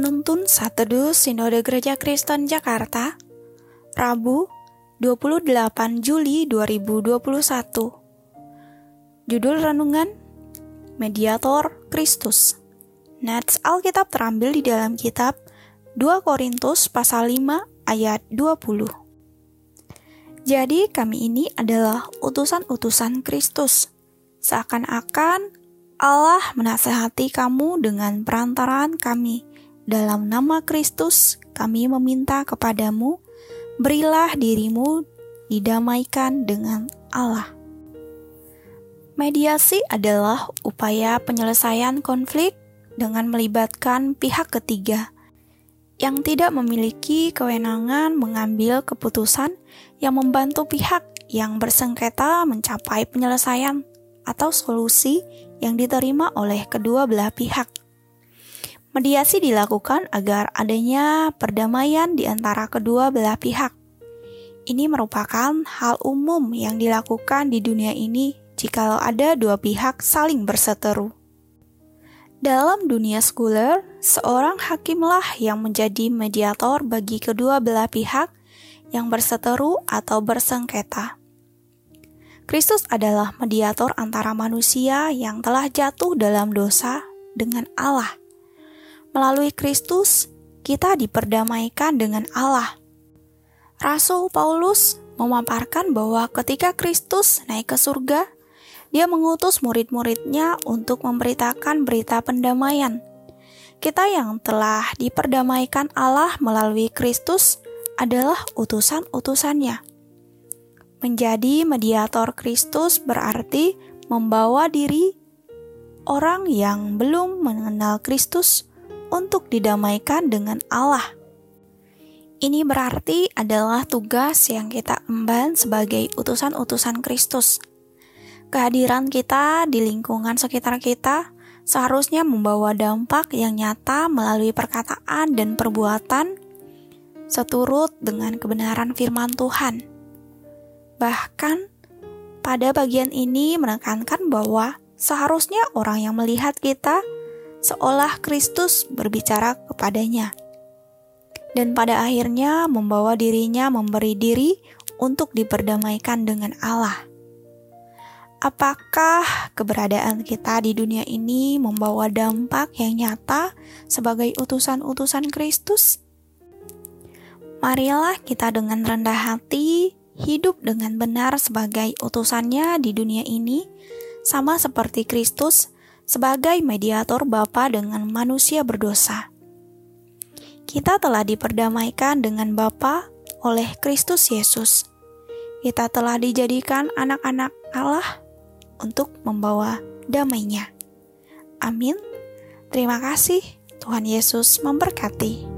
penuntun Saat Teduh Sinode Gereja Kristen Jakarta, Rabu 28 Juli 2021. Judul Renungan Mediator Kristus. Nats Alkitab terambil di dalam kitab 2 Korintus pasal 5 ayat 20. Jadi kami ini adalah utusan-utusan Kristus. Seakan-akan Allah menasehati kamu dengan perantaraan kami. Dalam nama Kristus, kami meminta kepadamu, berilah dirimu didamaikan dengan Allah. Mediasi adalah upaya penyelesaian konflik dengan melibatkan pihak ketiga yang tidak memiliki kewenangan mengambil keputusan yang membantu pihak yang bersengketa mencapai penyelesaian atau solusi yang diterima oleh kedua belah pihak. Mediasi dilakukan agar adanya perdamaian di antara kedua belah pihak. Ini merupakan hal umum yang dilakukan di dunia ini jikalau ada dua pihak saling berseteru. Dalam dunia sekuler, seorang hakimlah yang menjadi mediator bagi kedua belah pihak yang berseteru atau bersengketa. Kristus adalah mediator antara manusia yang telah jatuh dalam dosa dengan Allah. Melalui Kristus, kita diperdamaikan dengan Allah. Rasul Paulus memaparkan bahwa ketika Kristus naik ke surga, dia mengutus murid-muridnya untuk memberitakan berita pendamaian. Kita yang telah diperdamaikan Allah melalui Kristus adalah utusan-utusannya. Menjadi mediator Kristus berarti membawa diri orang yang belum mengenal Kristus untuk didamaikan dengan Allah. Ini berarti adalah tugas yang kita emban sebagai utusan-utusan Kristus. Kehadiran kita di lingkungan sekitar kita seharusnya membawa dampak yang nyata melalui perkataan dan perbuatan seturut dengan kebenaran firman Tuhan. Bahkan, pada bagian ini menekankan bahwa seharusnya orang yang melihat kita seolah Kristus berbicara kepadanya. Dan pada akhirnya membawa dirinya memberi diri untuk diperdamaikan dengan Allah. Apakah keberadaan kita di dunia ini membawa dampak yang nyata sebagai utusan-utusan Kristus? Marilah kita dengan rendah hati hidup dengan benar sebagai utusannya di dunia ini, sama seperti Kristus sebagai mediator Bapa dengan manusia berdosa. Kita telah diperdamaikan dengan Bapa oleh Kristus Yesus. Kita telah dijadikan anak-anak Allah untuk membawa damainya. Amin. Terima kasih. Tuhan Yesus memberkati.